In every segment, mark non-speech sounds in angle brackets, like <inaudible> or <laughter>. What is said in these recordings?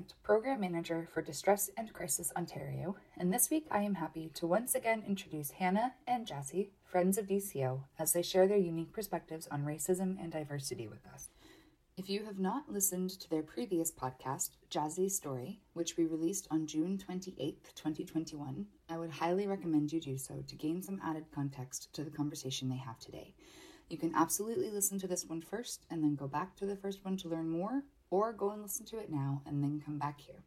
Plant, Program Manager for Distress and Crisis Ontario, and this week I am happy to once again introduce Hannah and Jassy, friends of DCO, as they share their unique perspectives on racism and diversity with us. If you have not listened to their previous podcast, Jazzy's Story, which we released on June 28, 2021, I would highly recommend you do so to gain some added context to the conversation they have today. You can absolutely listen to this one first and then go back to the first one to learn more, or go and listen to it now and then come back here.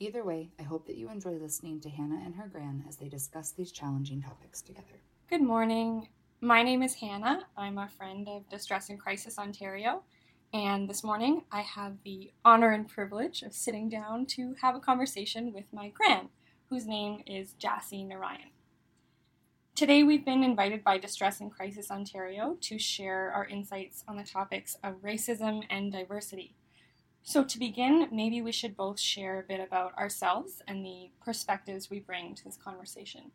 Either way, I hope that you enjoy listening to Hannah and her gran as they discuss these challenging topics together. Good morning. My name is Hannah. I'm a friend of Distress and Crisis Ontario. And this morning I have the honor and privilege of sitting down to have a conversation with my gran, whose name is Jassy Narayan. Today we've been invited by Distress and Crisis Ontario to share our insights on the topics of racism and diversity. So, to begin, maybe we should both share a bit about ourselves and the perspectives we bring to this conversation.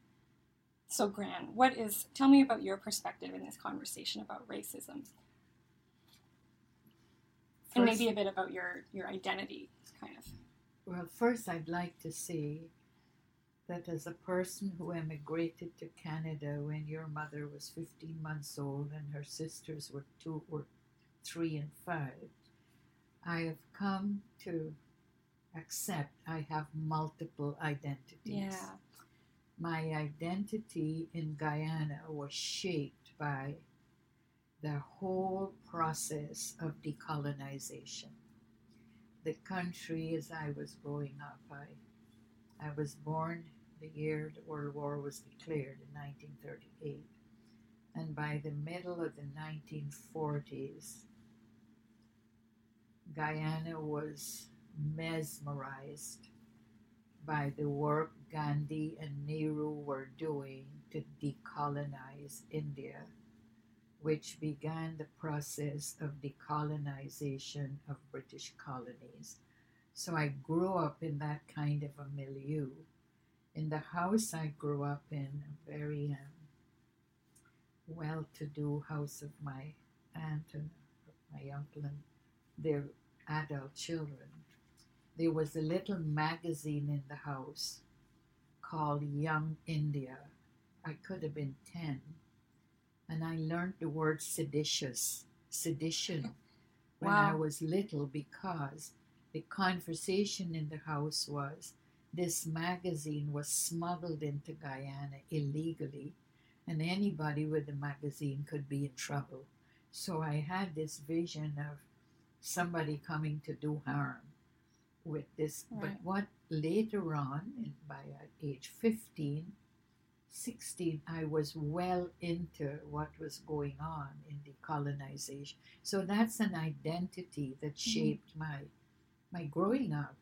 So, Gran, what is, tell me about your perspective in this conversation about racism. and maybe a bit about your, your identity, kind of. Well, first, I'd like to say that as a person who emigrated to Canada when your mother was 15 months old and her sisters were two or three and five, I have come to accept I have multiple identities. Yeah. My identity in Guyana was shaped by the whole process of decolonization. The country, as I was growing up, I, I was born the year the World War was declared in 1938. And by the middle of the 1940s, Guyana was mesmerized by the work Gandhi and Nehru were doing to decolonize India, which began the process of decolonization of British colonies. So I grew up in that kind of a milieu. In the house I grew up in, a very um, well to do house of my aunt and my uncle and their adult children, there was a little magazine in the house called Young India. I could have been 10. And I learned the word seditious, sedition, when I was little because the conversation in the house was this magazine was smuggled into Guyana illegally, and anybody with the magazine could be in trouble. So I had this vision of somebody coming to do harm with this. But what later on, by uh, age 15, 16, I was well into what was going on in the colonization. So that's an identity that shaped my my growing up.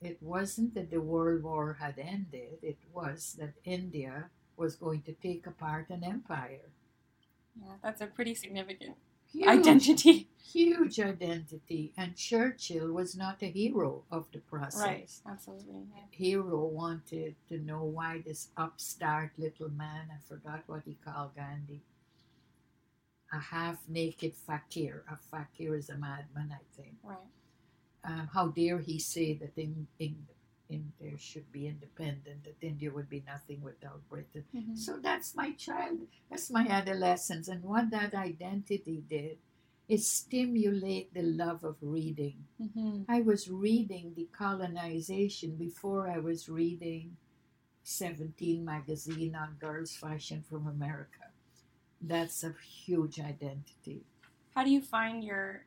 It wasn't that the World War had ended, it was that India was going to take apart an empire. Yeah, that's a pretty significant Huge, identity. huge identity. And Churchill was not a hero of the process. Right. Absolutely. Yeah. Hero wanted to know why this upstart little man, I forgot what he called Gandhi, a half naked fakir. A fakir is a madman, I think. Right. Um, how dare he say that in, in, India should be independent, that India would be nothing without Britain. Mhm. So that's my child, that's my adolescence. And what that identity did is stimulate the love of reading. Mhm. I was reading Decolonization before I was reading 17 magazine on girls' fashion from America. That's a huge identity. How do you find your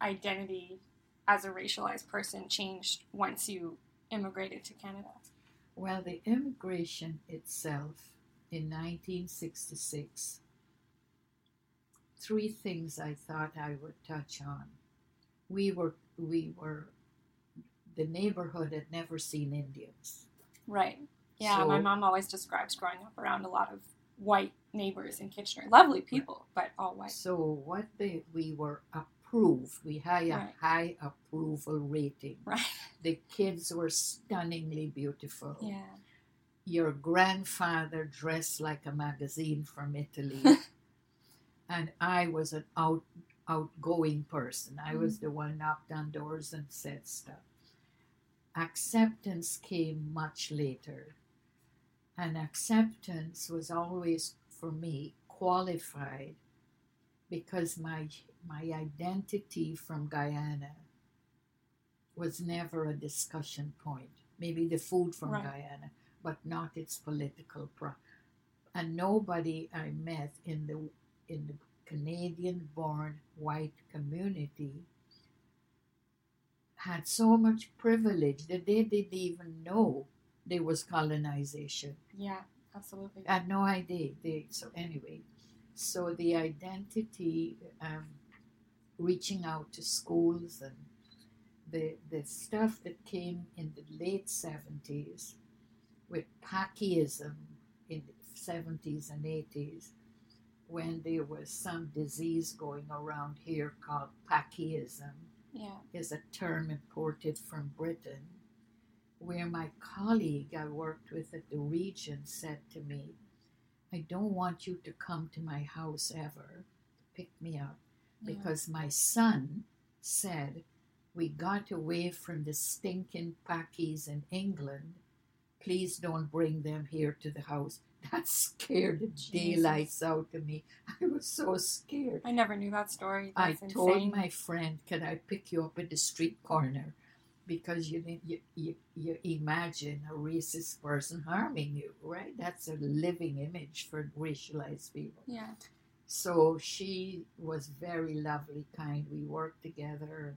identity as a racialized person changed once you immigrated to Canada? Well, the immigration itself in 1966, three things I thought I would touch on. We were, we were, the neighborhood had never seen Indians. Right. Yeah, So- my mom always describes growing up around a lot of white neighbors in Kitchener. Lovely people, but all white. So what they, we were approved. We had a Right. high approval rating. Right. The kids were stunningly beautiful. Yeah. Your grandfather dressed like a magazine from Italy, <laughs> and I was an out outgoing person. I was mm-hmm. the one knocked on doors and said stuff. Acceptance came much later, and acceptance was always for me qualified because my my identity from Guyana was never a discussion point. Maybe the food from Right. Guyana, but not its political pro. And nobody I met in the in the Canadian-born white community had so much privilege that they didn't even know there was colonization. Yeah, absolutely. I had no idea. They, so anyway, so the identity, um, reaching out to schools and the the stuff that came in the late seventies with Packyism in the seventies and eighties, when there was some disease going around here called Packyism Yeah. is a term imported from Britain, where my colleague I worked with at the region said to me, I don't want you to come to my house ever to pick me up. Because my son said we got away from the stinking packies in England. Please don't bring them here to the house. <laughs> That scared the Jesus. daylights out of me. <laughs> I was so scared. I never knew that story. I That's told insane. my friend, "Can I pick you up at the street corner?" Because you you, you you imagine a racist person harming you, right? That's a living image for racialized people. Yeah. So she was very lovely, kind. We worked together,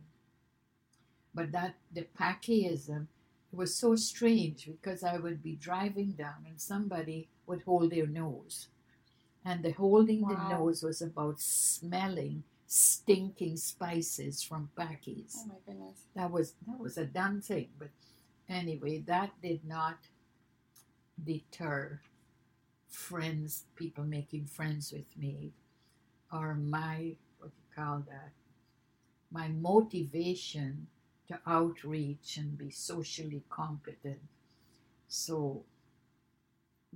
but that the Packyism was so strange because I would be driving down and somebody would hold their nose, and the holding the nose was about smelling stinking spices from Pakis. Oh my goodness. That was that was a done thing, but anyway, that did not deter friends, people making friends with me, or my what do you call that? My motivation to outreach and be socially competent. So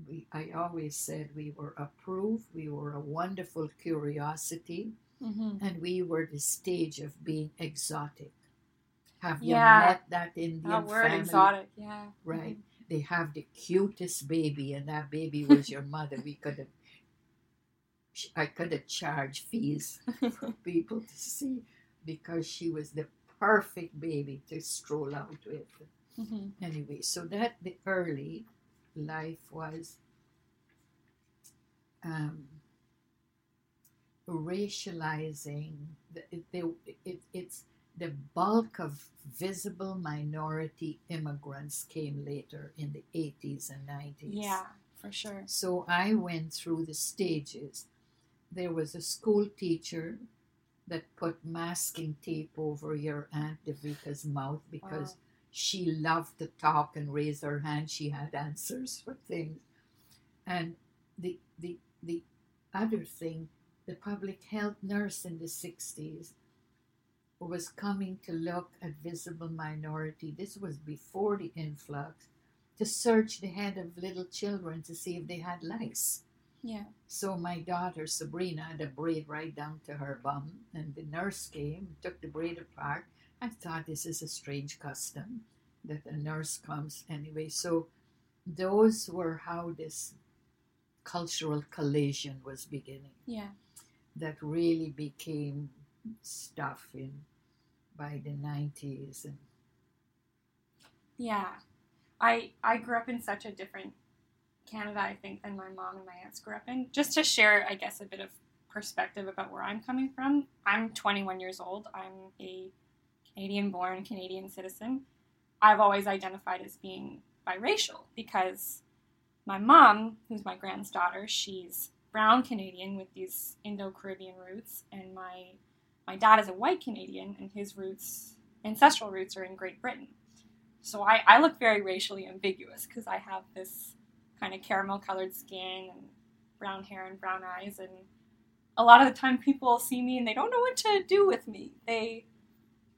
we, I always said we were approved, we were a wonderful curiosity, Mm-hmm. and we were the stage of being exotic. Have you met that Indian That word family? exotic. Yeah. Right. They have the cutest baby, and that baby was your mother. We could have, I could have charged fees for <laughs> people to see because she was the perfect baby to stroll out with. hmm Anyway, so that the early life was um, racializing. The, it, it, it's the bulk of visible minority immigrants came later in the 80s and 90s. Yeah, for sure. So I went through the stages. There was a school teacher that put masking tape over your Aunt Devika's mouth because Wow. she loved to talk and raise her hand. She had answers for things. And the the the other thing, the public health nurse in the 60s who was coming to look at visible minority. This was before the influx to search the head of little children to see if they had lice. Yeah. So my daughter Sabrina had a braid right down to her bum, and the nurse came, took the braid apart. I thought this is a strange custom that a nurse comes anyway. So those were how this cultural collision was beginning. Yeah. That really became stuff in by the nineties and Yeah. I I grew up in such a different Canada, I think, than my mom and my aunts grew up in. Just to share, I guess, a bit of perspective about where I'm coming from. I'm 21 years old. I'm a Canadian born Canadian citizen. I've always identified as being biracial because my mom, who's my grand's daughter, she's brown Canadian with these Indo Caribbean roots, and my my dad is a white Canadian, and his roots, ancestral roots, are in Great Britain. So I, I look very racially ambiguous because I have this kind of caramel colored skin and brown hair and brown eyes, and a lot of the time people see me and they don't know what to do with me. They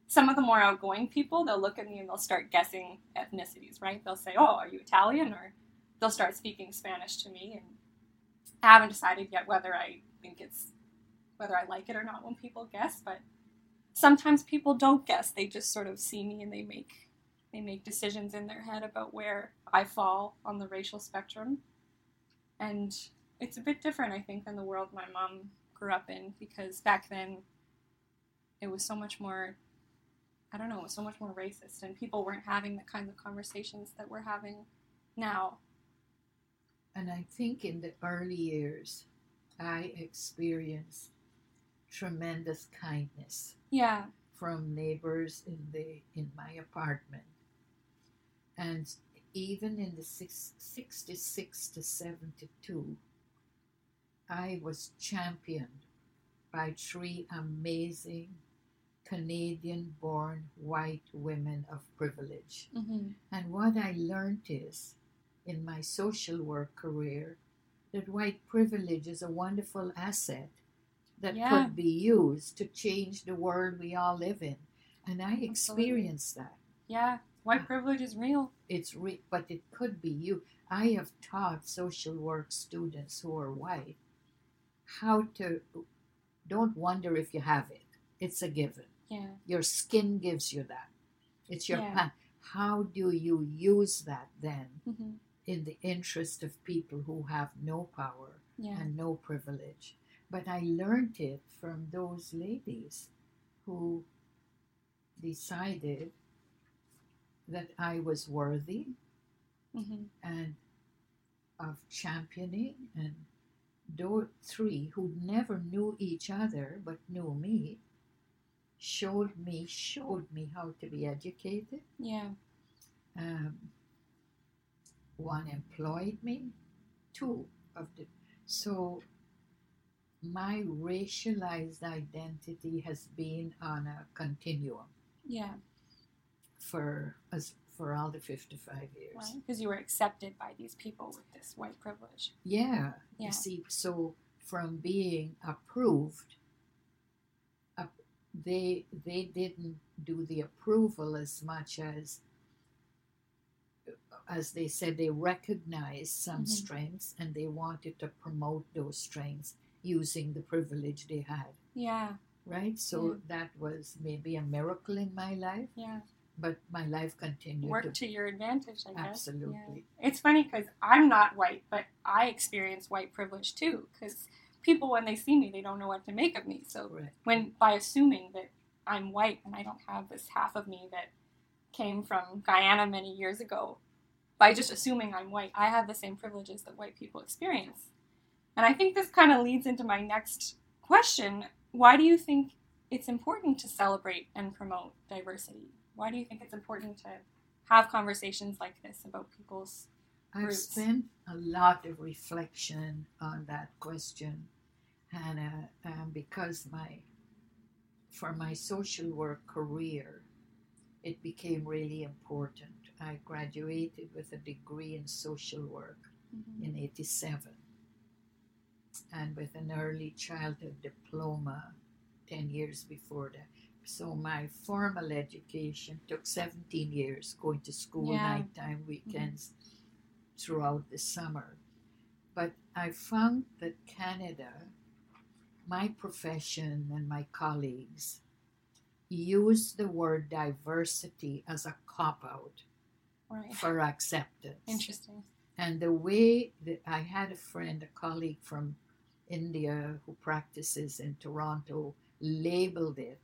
some of the more outgoing people, they'll look at me and they'll start guessing ethnicities, right? They'll say, "Oh, are you Italian?" or they'll start speaking Spanish to me, and I haven't decided yet whether I think it's whether I like it or not when people guess, but sometimes people don't guess. They just sort of see me and they make they make decisions in their head about where I fall on the racial spectrum. And it's a bit different, I think, than the world my mom grew up in because back then it was so much more I don't know, it was so much more racist and people weren't having the kinds of conversations that we're having now. and I think in the early years I experienced tremendous kindness Yeah. from neighbors in the in my apartment. And even in the six, 66 to 72, I was championed by three amazing Canadian born white women of privilege. Mm-hmm. And what I learned is, in my social work career, that white privilege is a wonderful asset that Yeah. could be used to change the world we all live in. And I Absolutely. experienced that. Yeah. White privilege is real. It's re- but it could be you. I have taught social work students who are white how to don't wonder if you have it. It's a given. Yeah. Your skin gives you that. It's your Yeah. How do you use that then Mm-hmm. in the interest of people who have no power Yeah. and no privilege? But I learned it from those ladies who decided that I was worthy Mm-hmm. and of championing and those three who never knew each other but knew me showed me showed me how to be educated Yeah. um, one employed me two of the so my racialized identity has been on a continuum Yeah. for as for all the 55 years Right. Because you were accepted by these people with this white privilege. Yeah. Yeah. You see, so from being approved, they they didn't do the approval as much as as they said they recognized some Mhm. strengths and they wanted to promote those strengths using the privilege they had Yeah. right so Yeah. that was maybe a miracle in my life Yeah. but my life continued Work to to your advantage, I guess. Absolutely. Yeah. It's funny because I'm not white, but I experience white privilege too. Because people, when they see me, they don't know what to make of me. So Correct. when by assuming that I'm white and I don't have this half of me that came from Guyana many years ago, by just assuming I'm white, I have the same privileges that white people experience. And I think this kind of leads into my next question. Why do you think it's important to celebrate and promote diversity? Why do you think it's important to have conversations like this about people's I've roots? spent a lot of reflection on that question, Hannah, um, because my for my social work career, it became really important. I graduated with a degree in social work in '87, and with an early childhood diploma 10 years before that. So my formal education took 17 years going to school Yeah. nighttime mm-hmm. weekends throughout the summer. But I found that Canada, my profession and my colleagues use the word diversity as a cop out Right. for acceptance. Interesting. And the way that I had a friend, a colleague from India who practices in Toronto, labeled it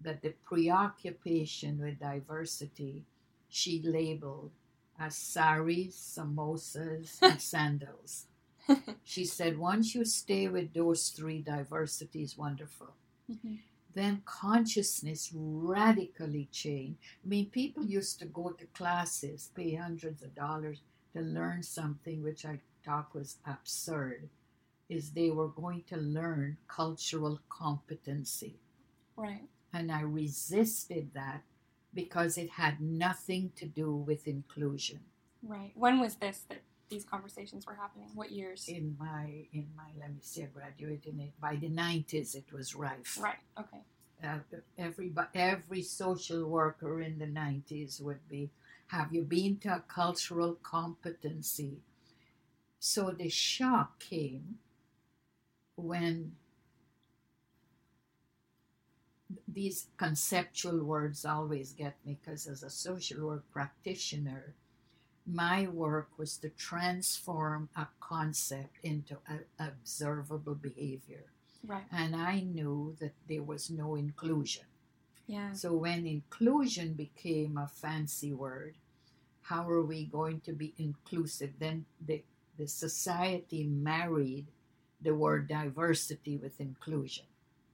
that the preoccupation with diversity she labeled as saris, samosas, and <laughs> sandals. <laughs> She said, once you stay with those three, diversity is wonderful Mhm. then consciousness radically changed. I mean, people used to go to classes, pay hundreds of dollars to learn something which I thought was absurd, is they were going to learn cultural competency. Right. And I resisted that because it had nothing to do with inclusion. Right. When was this that these conversations were happening? What years? In my, in my, let me see, I graduated in it by the nineties. It was rife. Right. Okay. uh, every every social worker in the 90s would be have you been to a cultural competency so the shock came when these conceptual words always get me because as a social work practitioner my work was to transform a concept into a, observable behavior Right. and I knew that there was no inclusion. Yeah. So when inclusion became a fancy word, how are we going to be inclusive? Then the, the society married the word diversity with inclusion.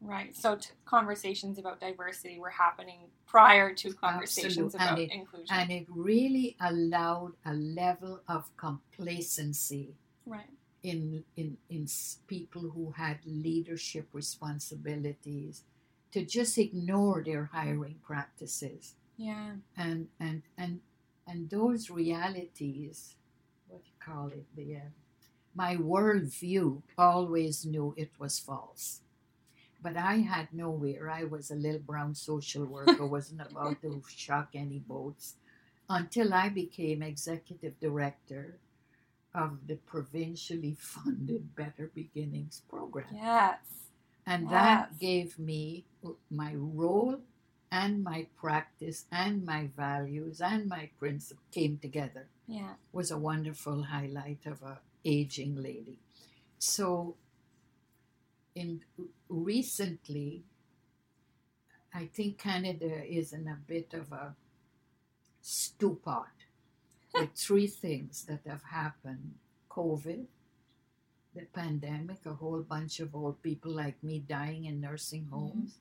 Right. So t- conversations about diversity were happening prior to conversations Absolute. About it- inclusion. And it really allowed a level of complacency right. in, in, in people who had leadership responsibilities to just ignore their hiring practices. Yeah. and and and and those realities what do you call it the uh, my worldview always knew it was false but i had nowhere i was a little brown social worker <laughs> wasn't about to shock any boats until i became executive director of the provincially funded better beginnings program Yes. and that gave me my role and my practice and my values and my principle came together. Yeah. Was a wonderful highlight of a aging lady. So in recently I think Canada is in a bit of a stew pot with <laughs> three things that have happened. COVID, the pandemic, a whole bunch of old people like me dying in nursing mm-hmm. homes.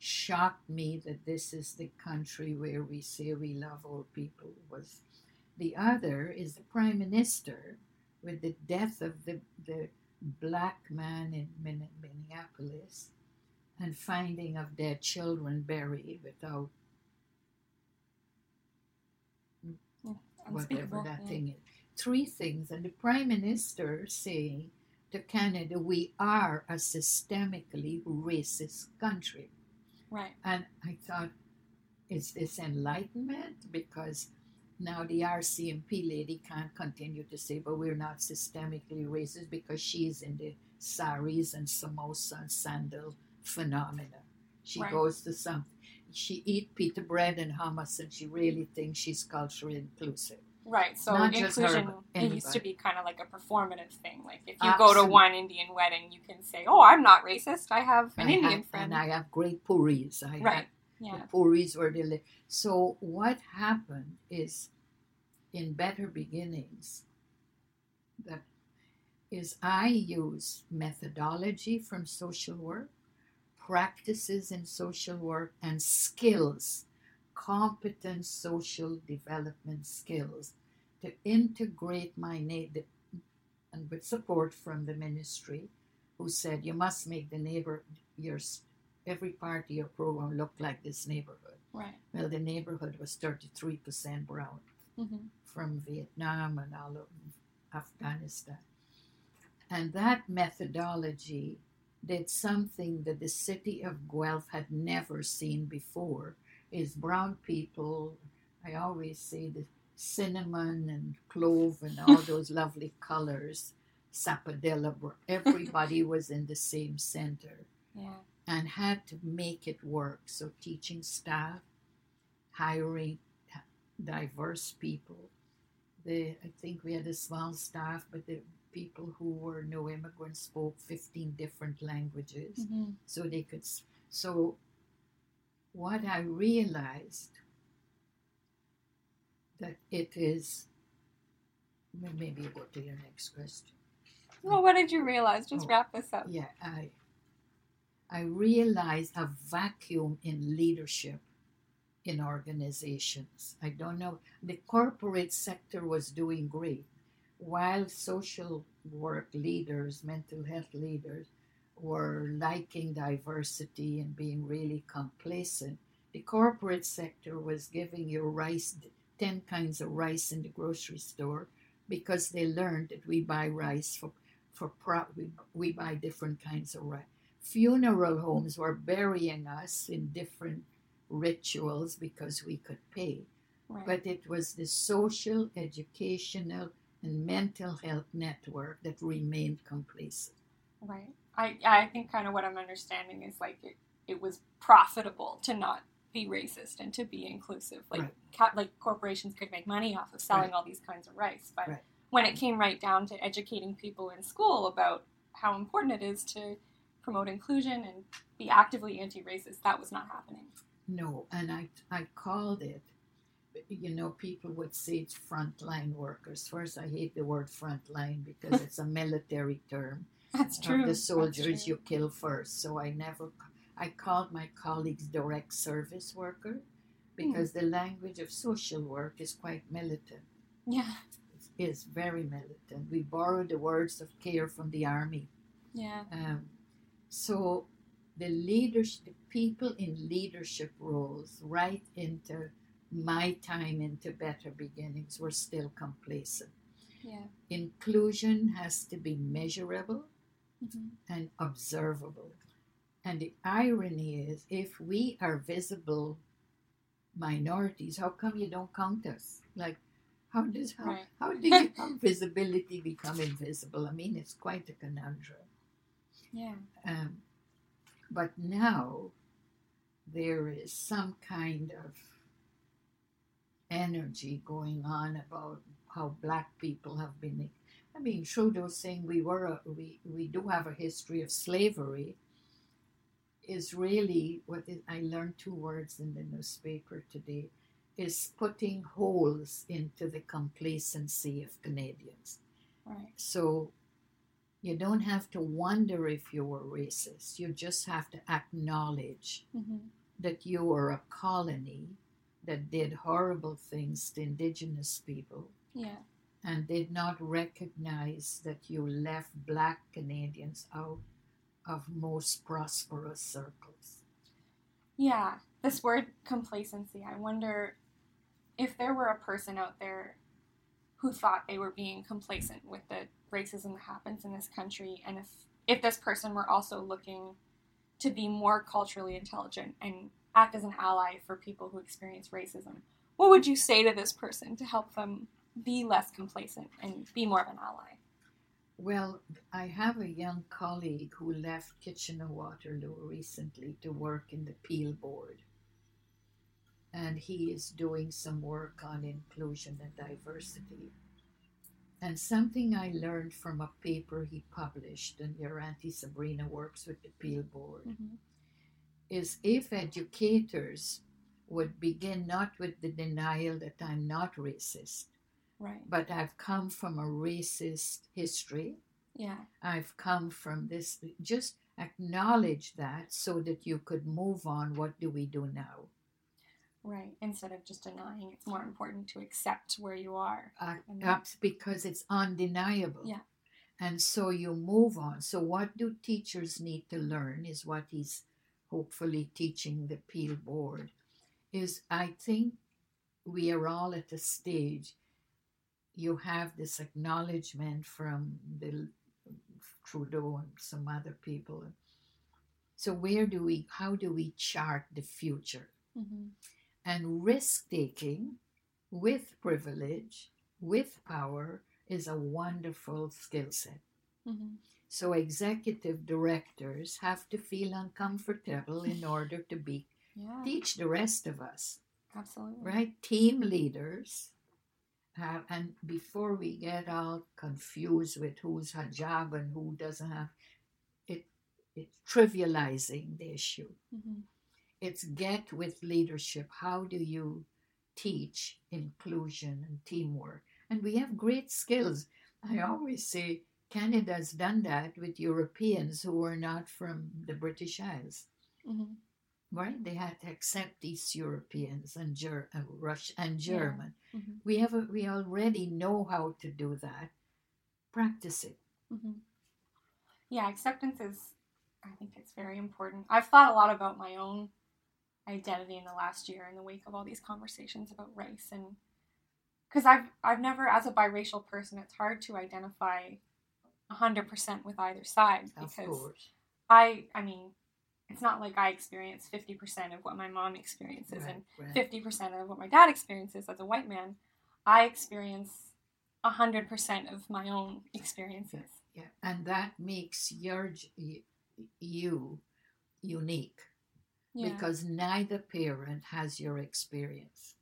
Shocked me that this is the country where we say we love old people. Was the other is the prime minister with the death of the the black man in Minneapolis and finding of their children buried without whatever that yeah. thing is. Three things, and the prime minister saying to Canada, "We are a systemically racist country." Right. And I thought, is this enlightenment? Because now the RCMP lady can't continue to say, but we're not systemically racist because she's in the saris and samosa and sandal phenomena. She Right. goes to some, she eat pita bread and hummus and she really thinks she's culturally inclusive. Right. So Not just her, inclusion it used to be kind of like a performative thing. Like if you go to one Indian wedding, you can say, "Oh, I'm not racist. I have an I Indian have- friend." And I have great puris. I Right. Yeah. the Puris were deli- So what happened is in Better Beginnings that is I use methodology from social work, practices in social work, and skills, competent social development skills to integrate my native and with support from the ministry who said you must make the neighbor your every part of your program looked like this neighborhood. Right. Well, the neighborhood was 33% brown hmm from Vietnam and all of Afghanistan. And that methodology did something that the city of Guelph had never seen before. Is brown people, I always say the cinnamon and clove and all <laughs> those lovely colors, sapodilla, where everybody <laughs> was in the same center Yeah. And had to make it work. So teaching staff, hiring diverse people. The I think we had a small staff, but the people who were no immigrants spoke 15 different languages, Mhm. so they could. So what I realized that it is. Maybe go to your next question. Well, what did you realize? Just Oh. wrap this up. Yeah, I I realized a vacuum in leadership in organizations. I don't know. The corporate sector was doing great, while social work leaders, mental health leaders, were liking diversity and being really complacent. The corporate sector was giving you rice, 10 kinds of rice in the grocery store because they learned that we buy rice for, for pro, we, we buy different kinds of rice. Funeral homes were burying us in different rituals because we could pay. Right. But it was the social, educational, and mental health network that remained complacent. Right. I I think kind of what I'm understanding is like it, it was profitable to not be racist and to be inclusive. Like Right. ca- like corporations could make money off of selling Right. all these kinds of rice, but when it came right down to educating people in school about how important it is to promote inclusion and be actively anti-racist, that was not happening. No, and I, I called it, you know, people would say it's frontline workers. First, I hate the word frontline because it's a <laughs> military term. That's true. the soldiers true. you kill first. So I never, I called my colleagues direct service worker because the language of social work is quite militant. Yeah. It is very militant. We borrow the words of care from the army. Yeah. Um, so the leadership, the people in leadership roles, right into my time into Better Beginnings, were still complacent. Yeah. Inclusion has to be measurable Mhm. and observable. And the irony is, if we are visible minorities, how come you don't count us? Like, how does how, Right. how do you, <laughs> how visibility become invisible? I mean, it's quite a conundrum. Yeah. Um, but now there is some kind of energy going on about how black people have been. I mean, Trudeau saying we were a, we we do have a history of slavery is really what is, I learned two words in the newspaper today is putting holes into the complacency of Canadians. Right. So you don't have to wonder if you were racist. You just have to acknowledge hmm that you were a colony that did horrible things to indigenous people Yeah. and did not recognize that you left black Canadians out of most prosperous circles. Yeah, this word complacency. I wonder if there were a person out there who thought they were being complacent with the racism that happens in this country, and if if this person were also looking to be more culturally intelligent and act as an ally for people who experience racism, what would you say to this person to help them be less complacent and be more of an ally? Well, I have a young colleague who left Kitchener Waterloo recently to work in the Peel Board. And he is doing some work on inclusion and diversity. And something I learned from a paper he published, and your Auntie Sabrina works with the Peel Board, Mm-hmm. is if educators would begin not with the denial that I'm not racist, Right. but I've come from a racist history. Yeah. I've come from this. Just acknowledge that so that you could move on. What do we do now? Right. Instead of just denying, it's more important to accept where you are. Uh, that's because it's undeniable. Yeah. And so you move on. So, what do teachers need to learn is what he's hopefully teaching the Peel Board. Is I think we are all at a stage. You have this acknowledgement from the Trudeau and some other people. So where do we? How do we chart the future? Mm-hmm. And risk taking with privilege, with power, is a wonderful skill set. Mm-hmm. So executive directors have to feel uncomfortable in <laughs> order to be Yeah, teach the rest of us, absolutely. right? Team leaders. Have, and before we get all confused with who's hijab and who doesn't have, it it's trivializing the issue. Mm-hmm. It's get with leadership. How do you teach inclusion and teamwork? And we have great skills. I always say Canada's done that with Europeans who are not from the British Isles, Mm-hmm. right? They had to accept East Europeans and Ger- uh, Rush and Yeah. German. Mm-hmm. We have a, we already know how to do that. Practice it. Mm-hmm. Yeah, acceptance is, I think it's very important. I've thought a lot about my own identity in the last year in the wake of all these conversations about race and because I've I've never as a biracial person it's hard to identify 100% with either side because. I I mean it's not like I experience 50% of what my mom experiences Right, and right. 50% of what my dad experiences as a white man. I experience 100% of my own experiences. Yeah, and that makes your you unique Yeah. because neither parent has your experience.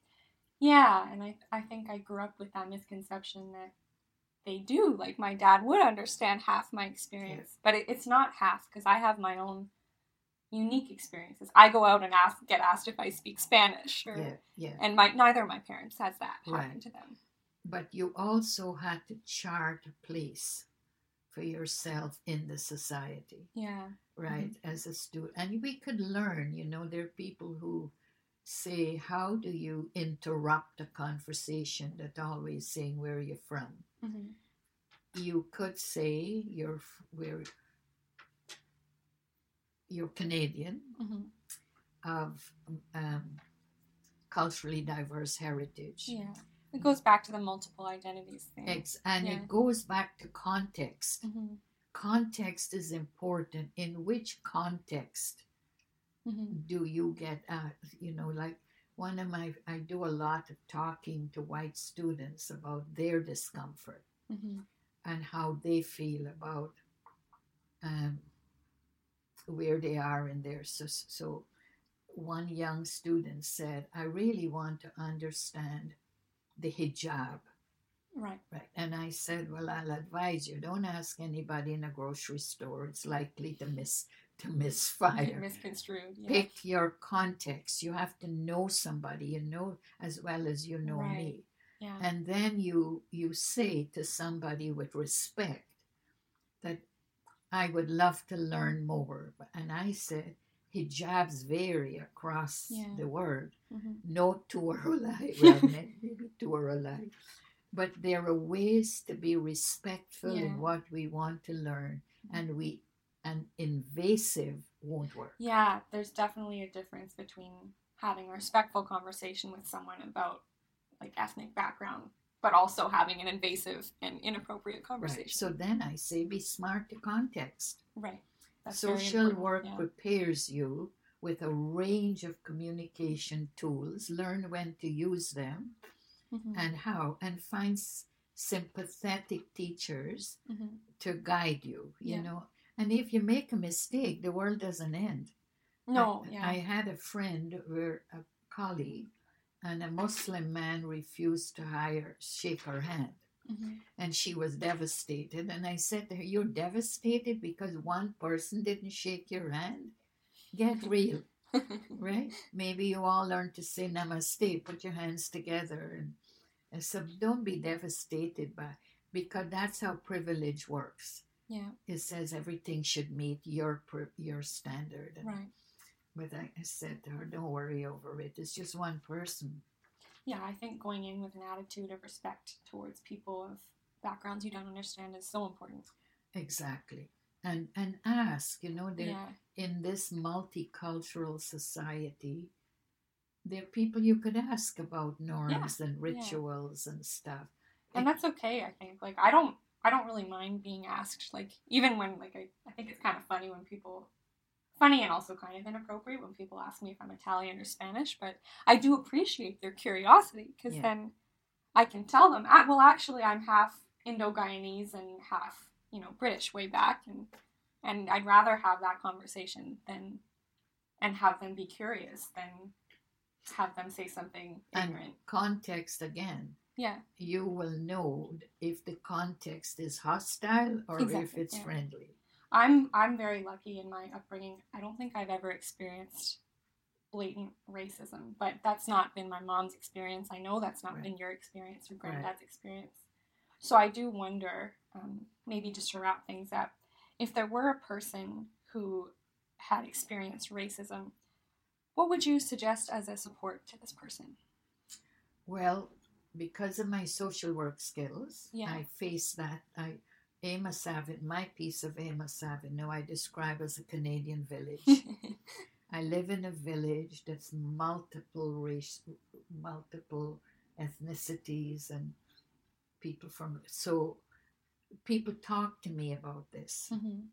Yeah, and I, I think I grew up with that misconception that they do. Like, my dad would understand half my experience, but it, it's not half because I have my own unique experiences. I go out and ask, get asked if I speak Spanish, or, Yeah, yeah. and my neither of my parents has that happen Right. to them. But you also had to chart a place for yourself in the society, Yeah. Right? As a student, and we could learn. You know, there are people who say, "How do you interrupt a conversation that always saying where are you from?" hmm you could say you're we're you're Canadian hmm of um, culturally diverse heritage. Yeah. It goes back to the multiple identities thing. Ex- and Yeah. it goes back to context. hmm Context is important. In which context hmm do you get at? You know, like one of my, I do a lot of talking to white students about their discomfort. hmm and how they feel about um, where they are in their so, so one young student said i really want to understand the hijab Right. right and i said well i'll advise you don't ask anybody in a grocery store it's likely to miss to misfire misconstrued. Yeah. pick your context you have to know somebody you know as well as you know Right. me yeah. and then you you say to somebody with respect that i would love to learn more and i said hijabs vary across Yeah. the world hmm no two are <laughs> alike well maybe two are alike but there are ways to be respectful Yeah. in what we want to learn mm-hmm. and we and invasive won't work Yeah, there's definitely a difference between having a respectful conversation with someone about like ethnic background, but also having an invasive and inappropriate conversation. right so then i say be smart to context right. That's Social work yeah. prepares you with a range of communication tools. Learn when to use them Mhm, and how, and find s- sympathetic teachers mhm. to guide you, you Yeah. know. And if you make a mistake, the world doesn't end. No, I, yeah. I had a friend or a colleague, and a Muslim man refused to hire, shake her hand Mhm. and she was devastated. And I said to her, You're devastated because one person didn't shake your hand? Get real, <laughs> right? Maybe you all learn to say namaste, put your hands together. And so don't be devastated by because that's how privilege works. yeah, It says everything should meet your your standard. And, right. But I, said to her, Don't worry over it. It's just one person. Yeah, I think going in with an attitude of respect towards people of backgrounds you don't understand is so important. Exactly. And and ask, you know, Yeah, in this multicultural society, there are people you could ask about norms and rituals and stuff. and that's okay. I think. Like, I don't, I don't really mind being asked. Like even when like I, I think it's kind of funny when people funny and also kind of inappropriate when people ask me if I'm Italian or Spanish, but I do appreciate their curiosity because Yeah. then I can tell them, "Ah, well, actually, I'm half Indo-Guyanese and half, you know, British way back, and and I'd rather have that conversation than and have them be curious than have them say something And context again. Yeah, You will know if the context is hostile or if it's yeah. friendly. I'm I'm very lucky in my upbringing. I don't think I've ever experienced blatant racism, but that's not been my mom's experience. I know that's not Right. been your experience or Right. granddad's experience. So I do wonder, um, maybe just to wrap things up, if there were a person who had experienced racism, what would you suggest as a support to this person? Well, because of my social work skills, Yeah. I face that. I Amos Savin, my piece of Amos Savin, now I describe as a Canadian village. <laughs> I live in a village that's multiple race, multiple ethnicities, and people from. So, people talk to me about this. Mhm.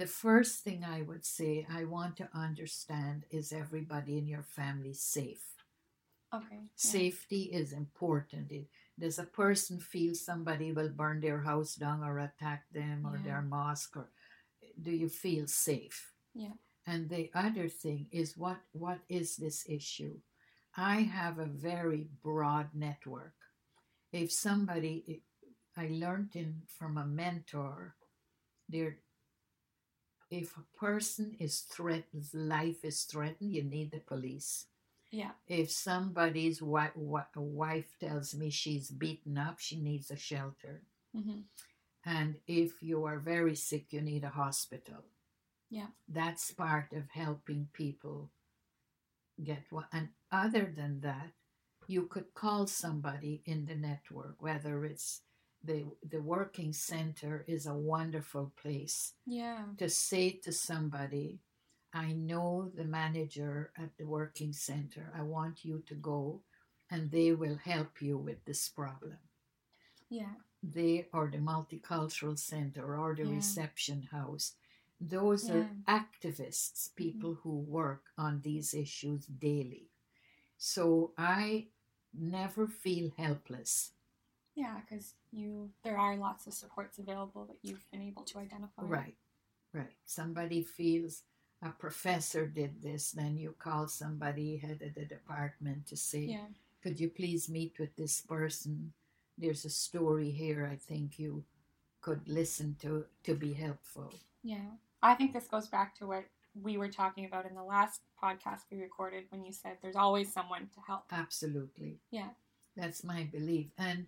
The first thing I would say I want to understand is everybody in your family safe. Okay. yeah. Safety is important. It, does a person feel somebody will burn their house down or attack them or Yeah. their mosque or do you feel safe? Yeah. And the other thing is what what is this issue? I have a very broad network. If somebody I learned in from a mentor there if a person is threatened life is threatened you need the police Yeah. if somebody's wi- wi- wife tells me she's beaten up, she needs a shelter. hmm And if you are very sick, you need a hospital. Yeah. That's part of helping people get what. And other than that, you could call somebody in the network, whether it's the the working center is a wonderful place Yeah. to say to somebody, I know the manager at the working center. I want you to go and they will help you with this problem. Yeah. They or the multicultural center or the Yeah. reception house. Those Yeah. are activists, people who work on these issues daily. So I never feel helpless. Yeah, because you there are lots of supports available that you've been able to identify. Right, right. Somebody feels a professor did this, then you call somebody head of the department to say, Yeah. could you please meet with this person? There's a story here I think you could listen to to be helpful. Yeah. I think this goes back to what we were talking about in the last podcast we recorded when you said there's always someone to help. Absolutely. Yeah. That's my belief. And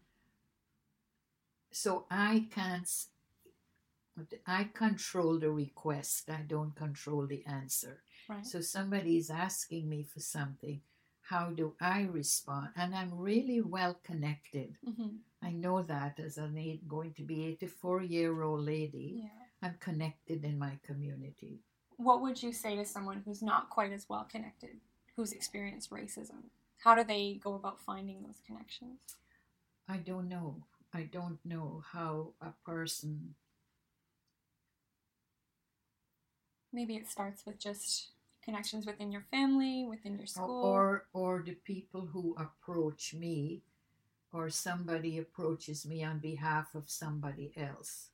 so I can't, I control the request, I don't control the answer. Right. So is asking me for something. How do I respond? And I'm really well connected. hmm I know that as an eight, going to be 84 year old lady, Yeah. I'm connected in my community. What would you say to someone who's not quite as well connected, who's experienced racism? How do they go about finding those connections? I don't know. I don't know how a person, Maybe it starts with just connections within your family, within your school. or or the people who approach me, or somebody approaches me on behalf of somebody else.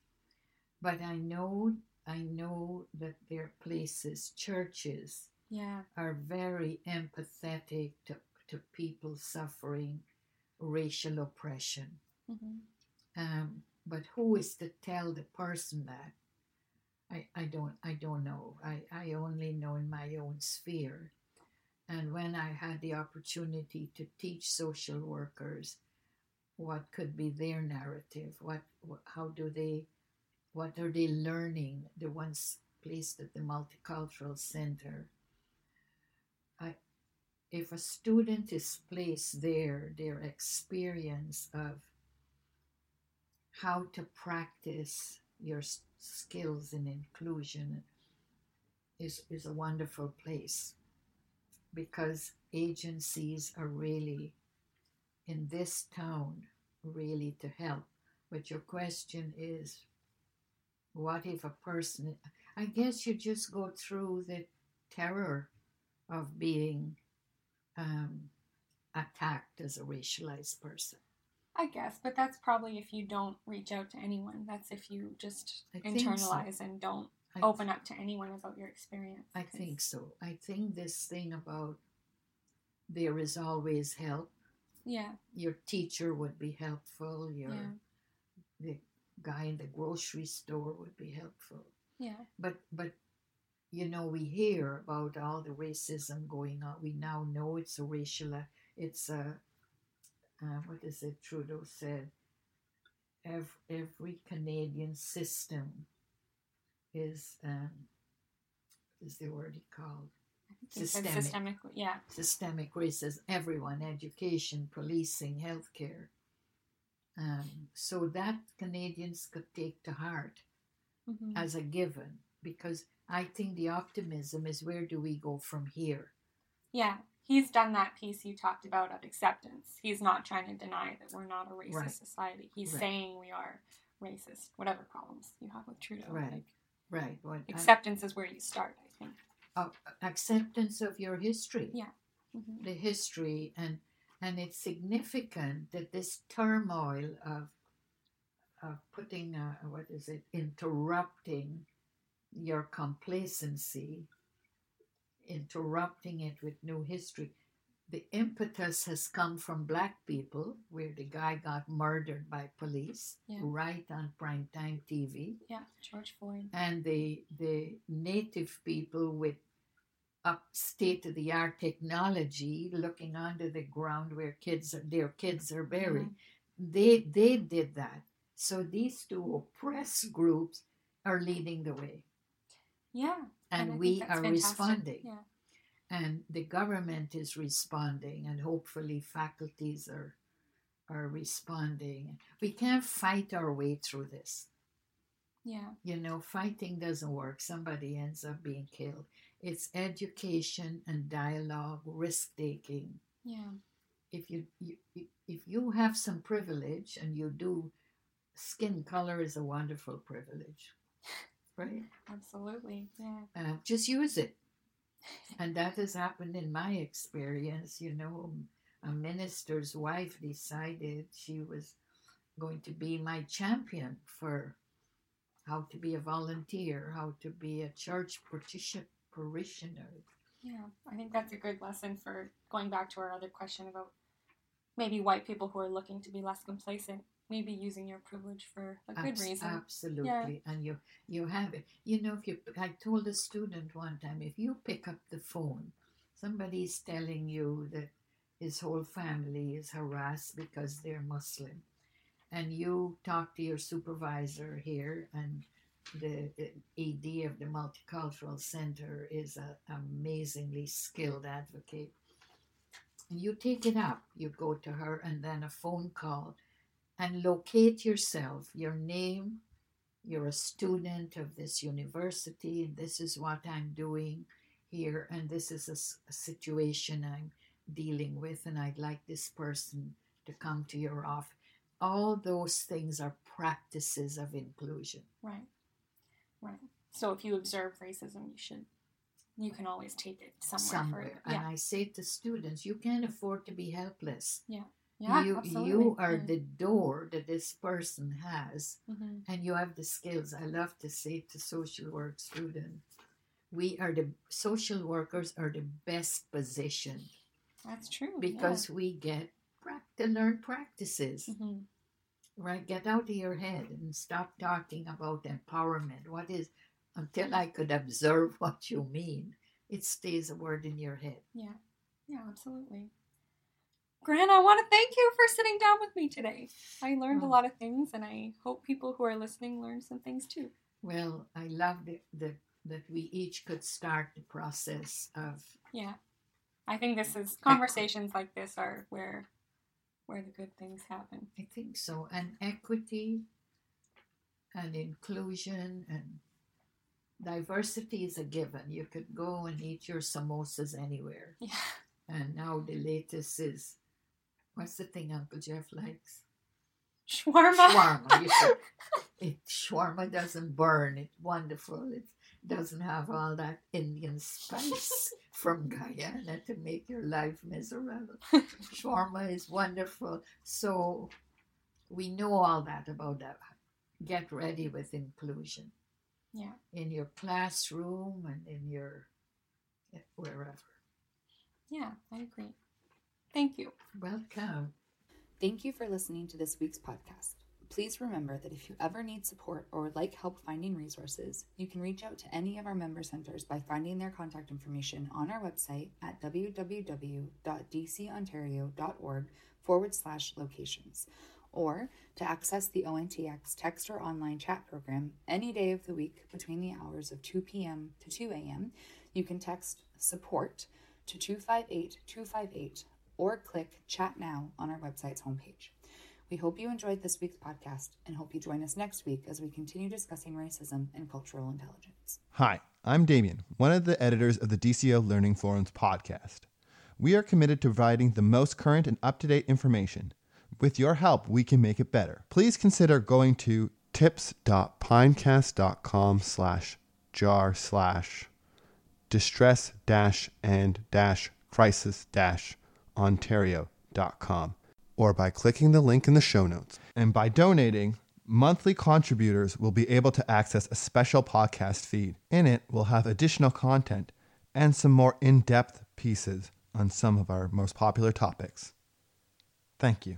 But I know, I know that there are places, churches, yeah. are very empathetic to, to people suffering racial oppression. Hmm Um, but who is to tell the person that? I, I don't I don't know. I, I only know in my own sphere. And when I had the opportunity to teach social workers what could be their narrative, what how do they what are they learning, the ones placed at the multicultural center. I if a student is placed there, their experience of how to practice your skills in inclusion is, is a wonderful place because agencies are really in this town really to help But your question is what if a person, I guess you just go through the terror of being um, attacked as a racialized person. I guess, but that's probably if you don't reach out to anyone. That's if you just I think so. internalize and don't I, open up to anyone about your experience. I 'cause- think so. I think this thing about there is always help. Yeah, Your teacher would be helpful. Your yeah, the guy in the grocery store would be helpful. yeah, But but you know we hear about all the racism going on. We now know it's a racial. uh, It's a uh, what is it? Trudeau said. Every, every Canadian system is um, what is the word he called I think you said Systemic. Yeah, systemic racism. Everyone, education, policing, healthcare. Um, so that Canadians could take to heart hmm as a given because I think the optimism is where do we go from here? yeah. He's done that piece you talked about of acceptance. He's not trying to deny that we're not a racist Right. society. He's Right. saying we are racist. Whatever problems you have with Trudeau, Right. like, Right. What, acceptance is where you start. I think. uh, acceptance of your history. Yeah. hmm The history and and it's significant that this turmoil of of putting uh, what is it interrupting your complacency interrupting it with new history. The impetus has come from black people where the guy got murdered by police Yeah. right on primetime tv Yeah, George Floyd. and the the native people with up state of the art technology looking under the ground where kids are, their kids are buried mm-hmm. they they did that. So these two oppressed groups are leading the way. Yeah, and, think we are fantastic. responding. Yeah, and the government is responding and hopefully faculties are are responding. We can't fight our way through this. Yeah, you know fighting doesn't work. Somebody ends up being killed. It's education and dialogue risk taking yeah, if you, you if you have some privilege and you do skin color is a wonderful privilege right absolutely. Yeah, uh, just use it and that has happened in my experience you know a minister's wife decided she was going to be my champion for how to be a volunteer how to be a church parishioner yeah. I think that's a good lesson for going back to our other question about maybe white people who are looking to be less complacent, maybe using your privilege for a good Abs- reason. Absolutely, and you you have it. You know, if you, I told a student one time, if you pick up the phone, somebody's telling you that his whole family is harassed because they're Muslim, and you talk to your supervisor here, and the AD of the Multicultural Center is an amazingly skilled advocate. And you take it up. You go to her, and then a phone call and locate yourself, your name. You're a student of this university, and this is what I'm doing here, and this is a situation I'm dealing with, and I'd like this person to come to your office. All those things are practices of inclusion. Right, right. So if you observe racism, you should, you can always take it somewhere, somewhere. further. And I say to students, you can't afford to be helpless. yeah, you, absolutely. you are yeah. the door that this person has hmm and you have the skills. I love to say to social work students, we are the social workers are the best positioned That's true. because we get to learn practices, yeah. hmm right? Get out of your head and stop talking about empowerment. What is until I could observe <laughs> what you mean, it stays a word in your head. yeah, yeah, absolutely. Gran, I want to thank you for sitting down with me today. I learned a Oh. lot of things, and I hope people who are listening learn some things too. Well, I love the, the, that we each could start the process of Yeah, I think this is conversations like this are where where the good things happen. I think so. And equity and inclusion and diversity is a given. You could go and eat your samosas anywhere. Yeah, And now the latest is what's the thing Uncle Jeff likes? Shawarma. Shawarma. You <laughs> it, shawarma doesn't burn. It's wonderful. It doesn't have all that Indian spice <laughs> from Guyana to make your life miserable. <laughs> shawarma is wonderful. So we know all that about that. Get ready with inclusion Yeah. in your classroom and in your eh, wherever. Yeah, I agree. Thank you. Welcome. Thank you for listening to this week's podcast. Please remember that if you ever need support or would like help finding resources, you can reach out to any of our member centers by finding their contact information on our website at www.dcontario.org forward slash locations, or to access the ONTX text or online chat program any day of the week between the hours of 2 p.m. to 2 a.m., you can text support to 258 258 or click chat now on our website's homepage. We hope you enjoyed this week's podcast and hope you join us next week as we continue discussing racism and cultural intelligence. Hi, I'm Damien, one of the editors of the DCO Learning Forums podcast. We are committed to providing the most current and up to date information. With your help, we can make it better. Please consider going to tips.pinecast.com slash jar slash distress dash and dash crisis dash ontario.com or by clicking the link in the show notes. And by donating, monthly contributors will be able to access a special podcast feed. In it, we'll have additional content and some more in depth pieces on some of our most popular topics. Thank you.